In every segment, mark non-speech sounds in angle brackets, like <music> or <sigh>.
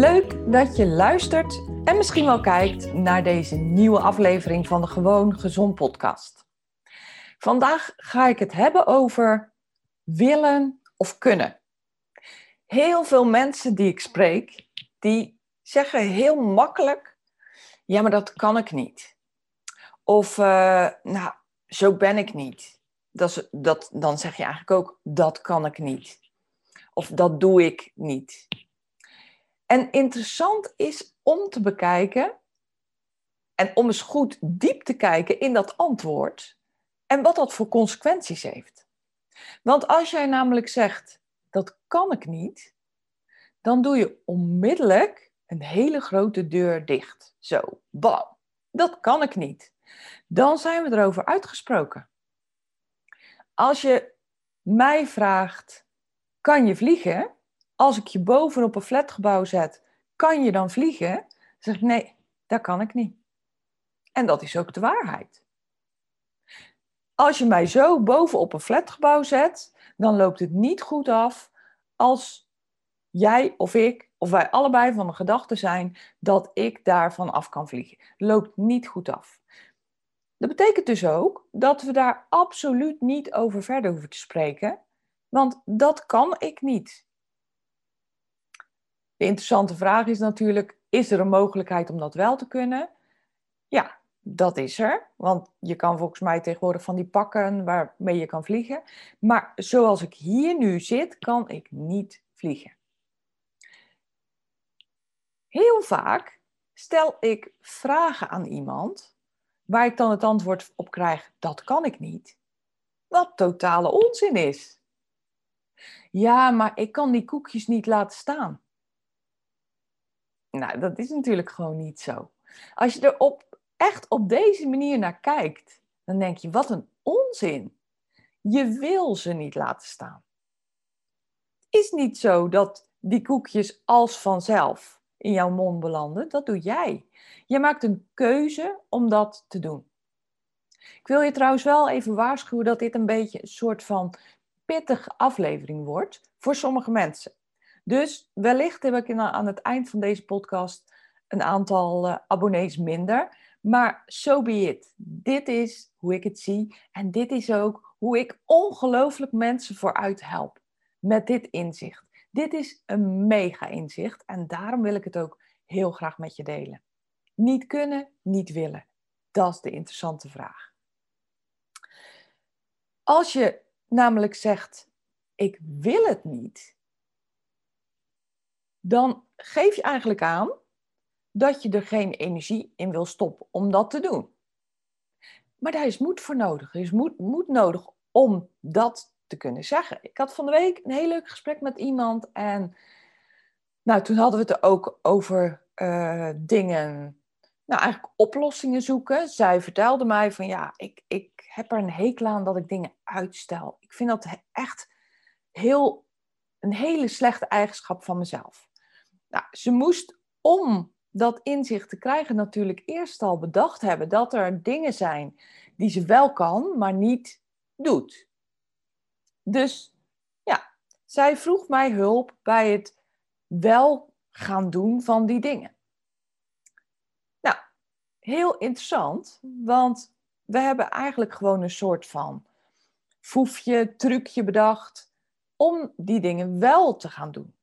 Leuk dat je luistert en misschien wel kijkt naar deze nieuwe aflevering van de Gewoon Gezond podcast. Vandaag ga ik het hebben over willen of kunnen. Heel veel mensen die ik spreek, die zeggen heel makkelijk: ja, maar dat kan ik niet. Of, uh, nou, zo ben ik niet. Dat dat, dan zeg je eigenlijk ook: dat kan ik niet. Of dat doe ik niet. En interessant is om te bekijken en om eens goed diep te kijken in dat antwoord en wat dat voor consequenties heeft. Want als jij namelijk zegt, dat kan ik niet, dan doe je onmiddellijk een hele grote deur dicht. Zo, bam, dat kan ik niet. Dan zijn we erover uitgesproken. Als je mij vraagt, kan je vliegen? Als ik je bovenop een flatgebouw zet, kan je dan vliegen? Dan zeg ik, nee, dat kan ik niet. En dat is ook de waarheid. Als je mij zo bovenop een flatgebouw zet, dan loopt het niet goed af als jij of ik, of wij allebei van de gedachte zijn dat ik daarvan af kan vliegen. Loopt niet goed af. Dat betekent dus ook dat we daar absoluut niet over verder hoeven te spreken, want dat kan ik niet. De interessante vraag is natuurlijk, is er een mogelijkheid om dat wel te kunnen? Ja, dat is er. Want je kan volgens mij tegenwoordig van die pakken waarmee je kan vliegen. Maar zoals ik hier nu zit, kan ik niet vliegen. Heel vaak stel ik vragen aan iemand waar ik dan het antwoord op krijg: dat kan ik niet. Wat totale onzin is. Ja, maar ik kan die koekjes niet laten staan. Nou, dat is natuurlijk gewoon niet zo. Als je er op, echt op deze manier naar kijkt, dan denk je, wat een onzin. Je wil ze niet laten staan. Het is niet zo dat die koekjes als vanzelf in jouw mond belanden. Dat doe jij. Je maakt een keuze om dat te doen. Ik wil je trouwens wel even waarschuwen dat dit een beetje een soort van pittige aflevering wordt voor sommige mensen. Dus wellicht heb ik aan het eind van deze podcast een aantal uh, abonnees minder. Maar so be it. Dit is hoe ik het zie. En dit is ook hoe ik ongelooflijk mensen vooruit help. Met dit inzicht. Dit is een mega inzicht. En daarom wil ik het ook heel graag met je delen. Niet kunnen, niet willen. Dat is de interessante vraag. Als je namelijk zegt: Ik wil het niet dan geef je eigenlijk aan dat je er geen energie in wil stoppen om dat te doen. Maar daar is moed voor nodig. Er is moed, moed nodig om dat te kunnen zeggen. Ik had van de week een heel leuk gesprek met iemand en nou, toen hadden we het er ook over uh, dingen, nou eigenlijk oplossingen zoeken. Zij vertelde mij van ja, ik, ik heb er een hekel aan dat ik dingen uitstel. Ik vind dat echt heel, een hele slechte eigenschap van mezelf. Nou, ze moest om dat inzicht te krijgen natuurlijk eerst al bedacht hebben dat er dingen zijn die ze wel kan, maar niet doet. Dus ja, zij vroeg mij hulp bij het wel gaan doen van die dingen. Nou, heel interessant, want we hebben eigenlijk gewoon een soort van foefje, trucje bedacht om die dingen wel te gaan doen.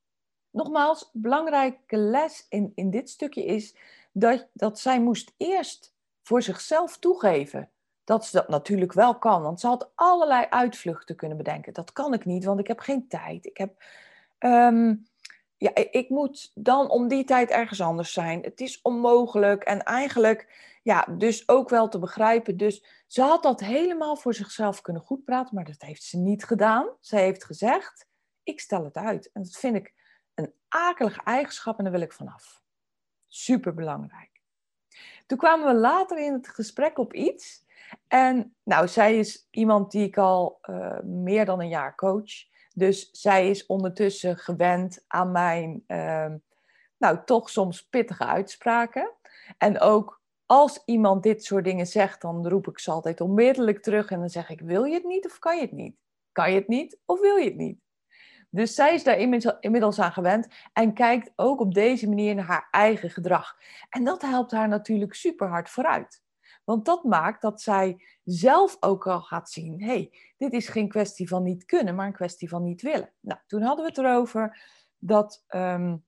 Nogmaals, belangrijke les in, in dit stukje is dat, dat zij moest eerst voor zichzelf toegeven dat ze dat natuurlijk wel kan. Want ze had allerlei uitvluchten kunnen bedenken. Dat kan ik niet, want ik heb geen tijd. Ik, heb, ehm, ja, ik moet dan om die tijd ergens anders zijn. Het is onmogelijk. En eigenlijk, ja, dus ook wel te begrijpen. Dus ze had dat helemaal voor zichzelf kunnen goedpraten, maar dat heeft ze niet gedaan. Ze heeft gezegd, ik stel het uit. En dat vind ik een akelige eigenschap en daar wil ik vanaf. Super belangrijk. Toen kwamen we later in het gesprek op iets en nou, zij is iemand die ik al uh, meer dan een jaar coach. Dus zij is ondertussen gewend aan mijn, uh, nou, toch soms pittige uitspraken. En ook als iemand dit soort dingen zegt, dan roep ik ze altijd onmiddellijk terug en dan zeg ik: Wil je het niet of kan je het niet? Kan je het niet of wil je het niet? Dus zij is daar inmiddels aan gewend en kijkt ook op deze manier naar haar eigen gedrag. En dat helpt haar natuurlijk super hard vooruit. Want dat maakt dat zij zelf ook al gaat zien: hey, dit is geen kwestie van niet kunnen, maar een kwestie van niet willen. Nou, toen hadden we het erover dat, um,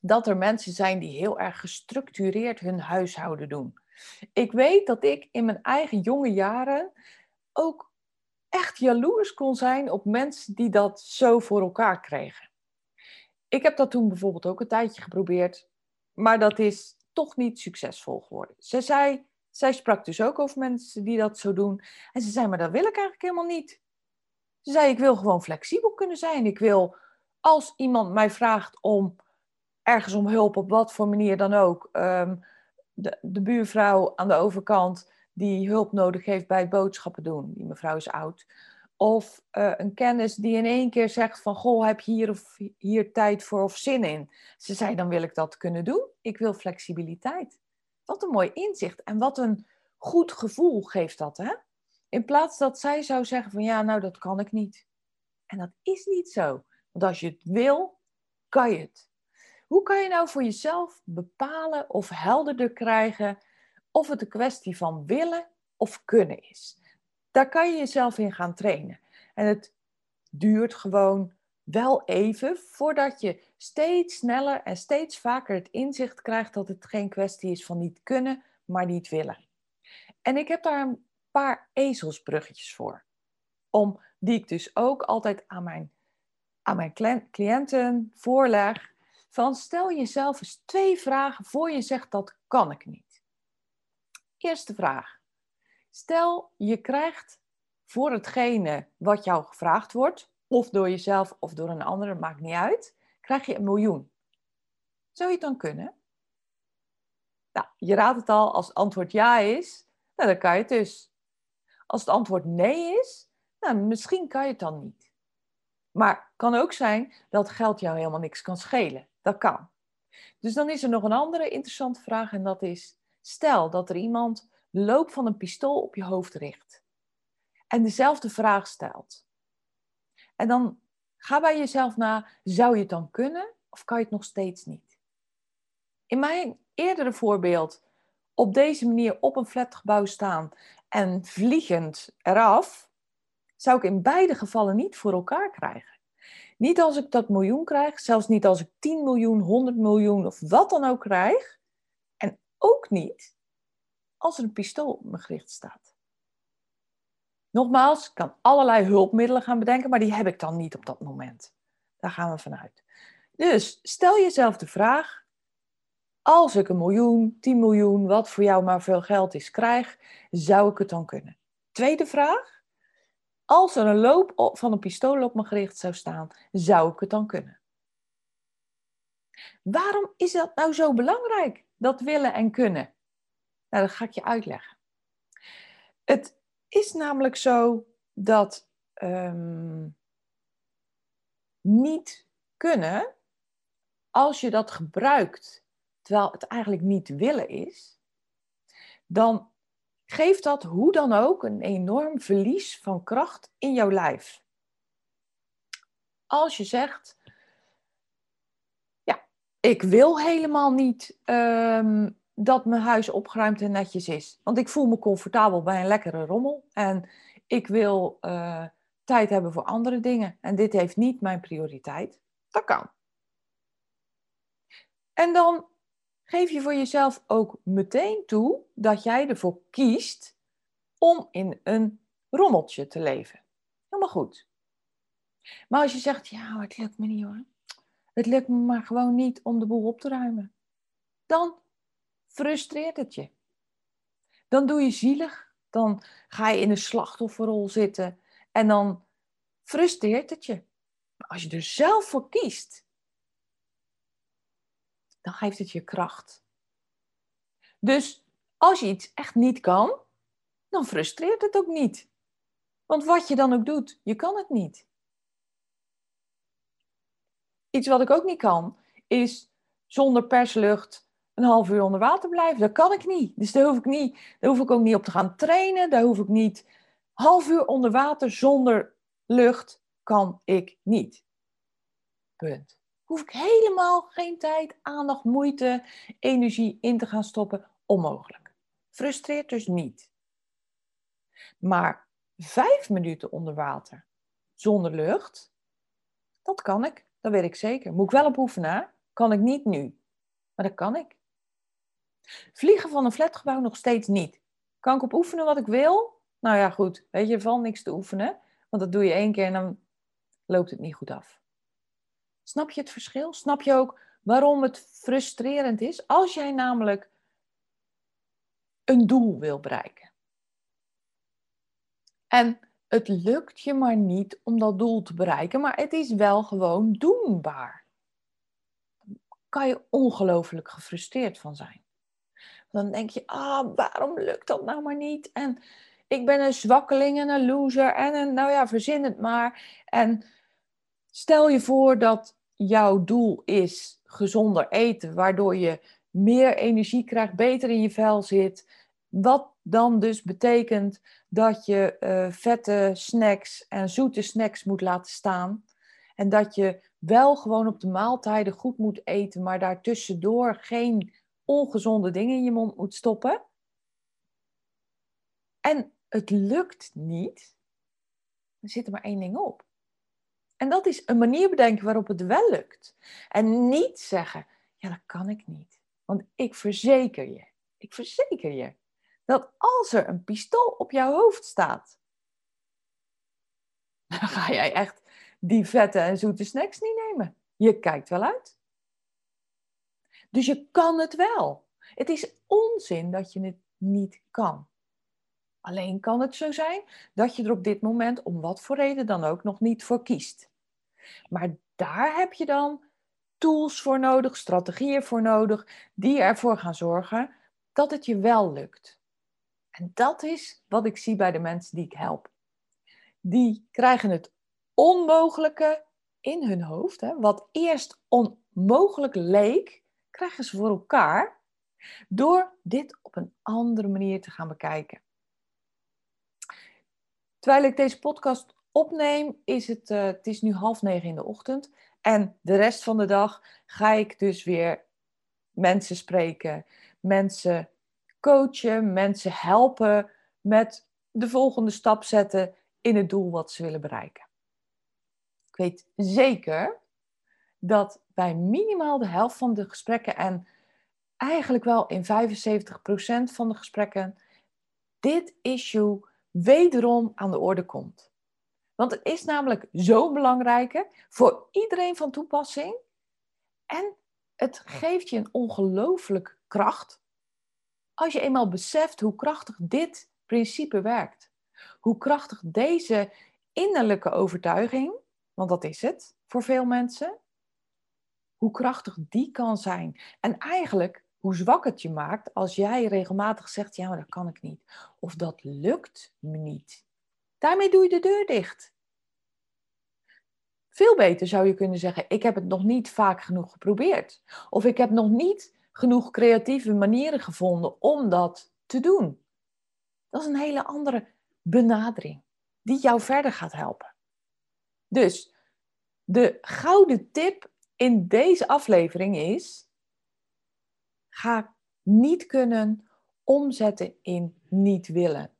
dat er mensen zijn die heel erg gestructureerd hun huishouden doen. Ik weet dat ik in mijn eigen jonge jaren ook echt jaloers kon zijn op mensen die dat zo voor elkaar kregen. Ik heb dat toen bijvoorbeeld ook een tijdje geprobeerd, maar dat is toch niet succesvol geworden. Ze zei: zij sprak dus ook over mensen die dat zo doen. En ze zei, maar dat wil ik eigenlijk helemaal niet. Ze zei, ik wil gewoon flexibel kunnen zijn. Ik wil, als iemand mij vraagt om ergens om hulp, op wat voor manier dan ook. Ehm, de, de buurvrouw aan de overkant die hulp nodig heeft bij boodschappen doen. Die mevrouw is oud. Of uh, een kennis die in één keer zegt van, goh, heb je hier of hier tijd voor of zin in? Ze zei, dan wil ik dat kunnen doen. Ik wil flexibiliteit. Wat een mooi inzicht en wat een goed gevoel geeft dat, hè? In plaats dat zij zou zeggen van ja, nou dat kan ik niet. En dat is niet zo. Want als je het wil, kan je het. Hoe kan je nou voor jezelf bepalen of helderder krijgen of het een kwestie van willen of kunnen is? Daar kan je jezelf in gaan trainen. En het duurt gewoon wel even voordat je steeds sneller en steeds vaker het inzicht krijgt dat het geen kwestie is van niet kunnen, maar niet willen. En ik heb daar een paar ezelsbruggetjes voor. Om, die ik dus ook altijd aan mijn, aan mijn cliënten voorleg. Van stel jezelf eens twee vragen voor je zegt dat kan ik niet. Eerste vraag. Stel je krijgt voor hetgene wat jou gevraagd wordt, of door jezelf of door een ander, maakt niet uit, krijg je een miljoen. Zou je het dan kunnen? Nou, je raadt het al, als het antwoord ja is, nou, dan kan je het dus. Als het antwoord nee is, nou, misschien kan je het dan niet. Maar het kan ook zijn dat geld jou helemaal niks kan schelen. Dat kan. Dus dan is er nog een andere interessante vraag en dat is, stel dat er iemand de loop van een pistool op je hoofd richt en dezelfde vraag stelt. En dan ga bij jezelf na, zou je het dan kunnen of kan je het nog steeds niet? In mijn eerdere voorbeeld, op deze manier op een flatgebouw staan en vliegend eraf, zou ik in beide gevallen niet voor elkaar krijgen. Niet als ik dat miljoen krijg, zelfs niet als ik 10 miljoen, 100 miljoen of wat dan ook krijg. Ook niet als er een pistool op me gericht staat. Nogmaals, ik kan allerlei hulpmiddelen gaan bedenken, maar die heb ik dan niet op dat moment. Daar gaan we vanuit. Dus stel jezelf de vraag: als ik een miljoen, 10 miljoen, wat voor jou maar veel geld is, krijg, zou ik het dan kunnen? Tweede vraag: als er een loop van een pistool op me gericht zou staan, zou ik het dan kunnen? Waarom is dat nou zo belangrijk, dat willen en kunnen? Nou, dat ga ik je uitleggen. Het is namelijk zo dat ehm, niet kunnen, als je dat gebruikt terwijl het eigenlijk niet willen is, dan geeft dat hoe dan ook een enorm verlies van kracht in jouw lijf. Als je zegt, ik wil helemaal niet um, dat mijn huis opgeruimd en netjes is. Want ik voel me comfortabel bij een lekkere rommel. En ik wil uh, tijd hebben voor andere dingen. En dit heeft niet mijn prioriteit. Dat kan. En dan geef je voor jezelf ook meteen toe dat jij ervoor kiest om in een rommeltje te leven. Helemaal goed. Maar als je zegt, ja, het lukt me niet hoor. Het lukt me maar gewoon niet om de boel op te ruimen. Dan frustreert het je. Dan doe je zielig. Dan ga je in een slachtofferrol zitten. En dan frustreert het je. Maar als je er zelf voor kiest, dan geeft het je kracht. Dus als je iets echt niet kan, dan frustreert het ook niet. Want wat je dan ook doet, je kan het niet. Iets wat ik ook niet kan, is zonder perslucht een half uur onder water blijven. Dat kan ik niet. Dus daar hoef ik, niet, daar hoef ik ook niet op te gaan trainen. Daar hoef ik niet. Half uur onder water zonder lucht kan ik niet. Punt. Hoef ik helemaal geen tijd, aandacht, moeite, energie in te gaan stoppen. Onmogelijk. Frustreert dus niet. Maar vijf minuten onder water zonder lucht, dat kan ik. Dat weet ik zeker. Moet ik wel op oefenen. Kan ik niet nu. Maar dat kan ik. Vliegen van een flatgebouw nog steeds niet. Kan ik op oefenen wat ik wil? Nou ja, goed. Weet je, valt niks te oefenen. Want dat doe je één keer en dan loopt het niet goed af. Snap je het verschil? Snap je ook waarom het frustrerend is? Als jij namelijk een doel wil bereiken. En het lukt je maar niet om dat doel te bereiken, maar het is wel gewoon doenbaar. Dan kan je ongelooflijk gefrustreerd van zijn. Dan denk je, ah, waarom lukt dat nou maar niet? En ik ben een zwakkeling en een loser en een, nou ja, verzin het maar. En stel je voor dat jouw doel is gezonder eten, waardoor je meer energie krijgt, beter in je vel zit. Wat dan dus betekent dat je uh, vette snacks en zoete snacks moet laten staan. En dat je wel gewoon op de maaltijden goed moet eten, maar daartussendoor geen ongezonde dingen in je mond moet stoppen. En het lukt niet, dan zit er maar één ding op. En dat is een manier bedenken waarop het wel lukt. En niet zeggen, ja, dat kan ik niet. Want ik verzeker je, ik verzeker je, dat als er een pistool op jouw hoofd staat, <laughs> dan ga jij echt die vette en zoete snacks niet nemen. Je kijkt wel uit. Dus je kan het wel. Het is onzin dat je het niet kan. Alleen kan het zo zijn dat je er op dit moment, om wat voor reden dan ook, nog niet voor kiest. Maar daar heb je dan tools voor nodig, strategieën voor nodig, die ervoor gaan zorgen dat het je wel lukt. En dat is wat ik zie bij de mensen die ik help. Die krijgen het onmogelijke in hun hoofd. Hè, wat eerst onmogelijk leek, krijgen ze voor elkaar door dit op een andere manier te gaan bekijken. Terwijl ik deze podcast opneem, is het, uh, het is nu half negen in de ochtend. En de rest van de dag ga ik dus weer mensen spreken, mensen coachen, mensen helpen met de volgende stap zetten in het doel wat ze willen bereiken. Ik weet zeker dat bij minimaal de helft van de gesprekken en eigenlijk wel in 75% van de gesprekken dit issue wederom aan de orde komt. Want het is namelijk zo belangrijk voor iedereen van toepassing en het geeft je een ongelooflijke kracht als je eenmaal beseft hoe krachtig dit principe werkt, hoe krachtig deze innerlijke overtuiging, want dat is het voor veel mensen, hoe krachtig die kan zijn. En eigenlijk hoe zwak het je maakt als jij regelmatig zegt, ja, maar dat kan ik niet. Of dat lukt me niet. Daarmee doe je de deur dicht. Veel beter zou je kunnen zeggen, ik heb het nog niet vaak genoeg geprobeerd. Of ik heb nog niet genoeg creatieve manieren gevonden om dat te doen. Dat is een hele andere benadering die jou verder gaat helpen. Dus de gouden tip in deze aflevering is: ga niet kunnen omzetten in niet willen.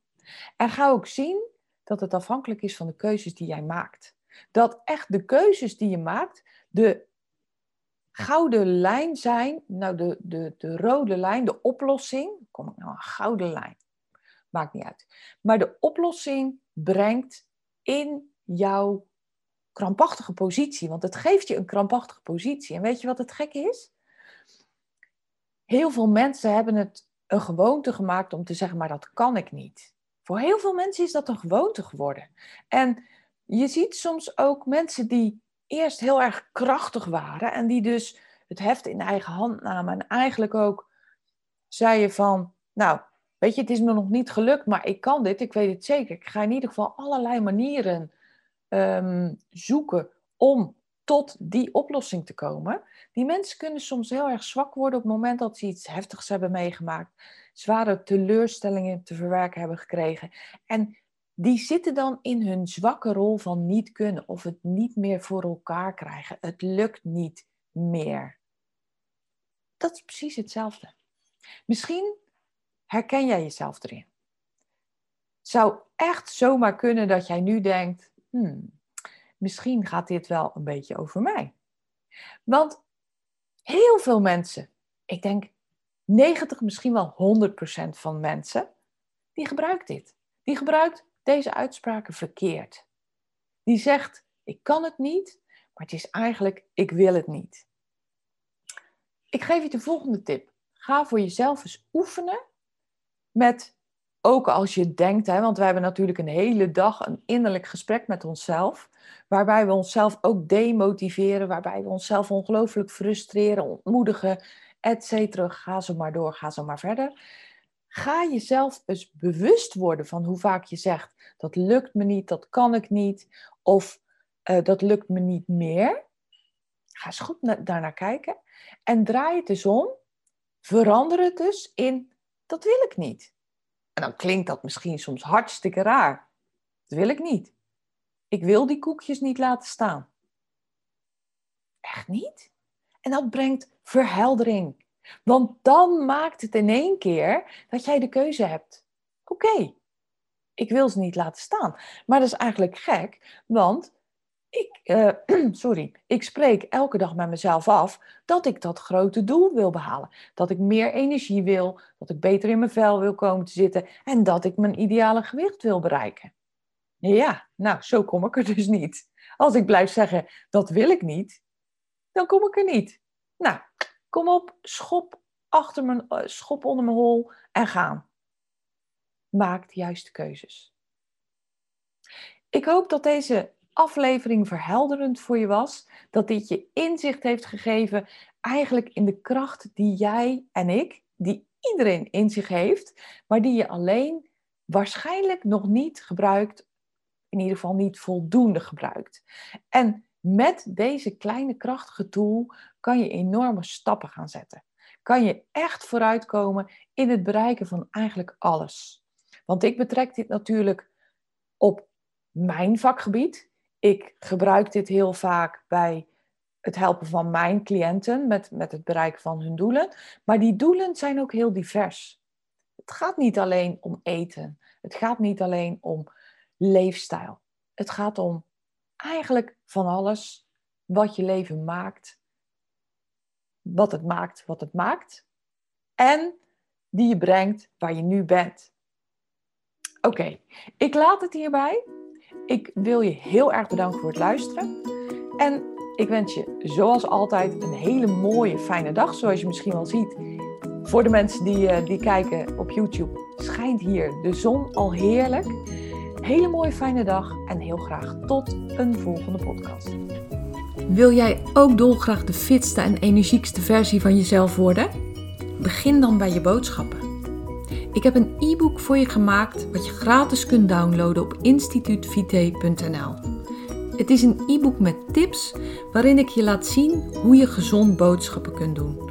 En ga ook zien dat het afhankelijk is van de keuzes die jij maakt. Dat echt de keuzes die je maakt de gouden lijn zijn, nou de, de, de rode lijn, de oplossing, kom ik nou een gouden lijn? Maakt niet uit. Maar de oplossing brengt in jouw krampachtige positie, want het geeft je een krampachtige positie. En weet je wat het gekke is? Heel veel mensen hebben het een gewoonte gemaakt om te zeggen, maar dat kan ik niet. Voor heel veel mensen is dat een gewoonte geworden. En je ziet soms ook mensen die eerst heel erg krachtig waren en die dus het heft in eigen hand namen en eigenlijk ook zeiden van, nou, weet je, het is me nog niet gelukt, maar ik kan dit, ik weet het zeker. Ik ga in ieder geval allerlei manieren um, zoeken om tot die oplossing te komen. Die mensen kunnen soms heel erg zwak worden op het moment dat ze iets heftigs hebben meegemaakt, zware teleurstellingen te verwerken hebben gekregen. En die zitten dan in hun zwakke rol van niet kunnen of het niet meer voor elkaar krijgen. Het lukt niet meer. Dat is precies hetzelfde. Misschien herken jij jezelf erin. Het zou echt zomaar kunnen dat jij nu denkt: hmm, misschien gaat dit wel een beetje over mij. Want heel veel mensen, ik denk 90, misschien wel 100% van mensen, die gebruikt dit. Die gebruikt deze uitspraken verkeerd. Die zegt, ik kan het niet, maar het is eigenlijk, ik wil het niet. Ik geef je de volgende tip. Ga voor jezelf eens oefenen met, ook als je denkt, hè, want we hebben natuurlijk een hele dag een innerlijk gesprek met onszelf, waarbij we onszelf ook demotiveren, waarbij we onszelf ongelooflijk frustreren, ontmoedigen, et cetera. Ga zo maar door, ga zo maar verder. Ga jezelf eens bewust worden van hoe vaak je zegt: dat lukt me niet, dat kan ik niet, of uh, dat lukt me niet meer. Ga eens goed na daarnaar kijken en draai het eens om. Verander het dus in: dat wil ik niet. En dan klinkt dat misschien soms hartstikke raar. Dat wil ik niet. Ik wil die koekjes niet laten staan. Echt niet? En dat brengt verheldering. Want dan maakt het in één keer dat jij de keuze hebt. Oké, ik wil ze niet laten staan. Maar dat is eigenlijk gek, want ik, uh, <clears throat> sorry, ik spreek elke dag met mezelf af dat ik dat grote doel wil behalen. Dat ik meer energie wil, dat ik beter in mijn vel wil komen te zitten en dat ik mijn ideale gewicht wil bereiken. Ja, nou, zo kom ik er dus niet. Als ik blijf zeggen, dat wil ik niet, dan kom ik er niet. Nou, Kom op, schop, achter mijn, eh, schop onder mijn hol en gaan. Maak de juiste keuzes. Ik hoop dat deze aflevering verhelderend voor je was. Dat dit je inzicht heeft gegeven eigenlijk in de kracht die jij en ik, die iedereen in zich heeft, maar die je alleen waarschijnlijk nog niet gebruikt, in ieder geval niet voldoende gebruikt. En met deze kleine krachtige tool kan je enorme stappen gaan zetten. Kan je echt vooruitkomen in het bereiken van eigenlijk alles. Want ik betrek dit natuurlijk op mijn vakgebied. Ik gebruik dit heel vaak bij het helpen van mijn cliënten met, met het bereiken van hun doelen. Maar die doelen zijn ook heel divers. Het gaat niet alleen om eten. Het gaat niet alleen om leefstijl. Het gaat om eigenlijk van alles wat je leven maakt, wat het maakt, wat het maakt, en die je brengt waar je nu bent. Oké, ik laat het hierbij. Ik wil je heel erg bedanken voor het luisteren. En ik wens je zoals altijd een hele mooie, fijne dag. Zoals je misschien wel ziet, voor de mensen die, uh, die kijken op YouTube, schijnt hier de zon al heerlijk. Hele mooie fijne dag en heel graag tot een volgende podcast. Wil jij ook dolgraag de fitste en energiekste versie van jezelf worden? Begin dan bij je boodschappen. Ik heb een e-book voor je gemaakt wat je gratis kunt downloaden op instituutvite.nl. Het is een e-book met tips waarin ik je laat zien hoe je gezond boodschappen kunt doen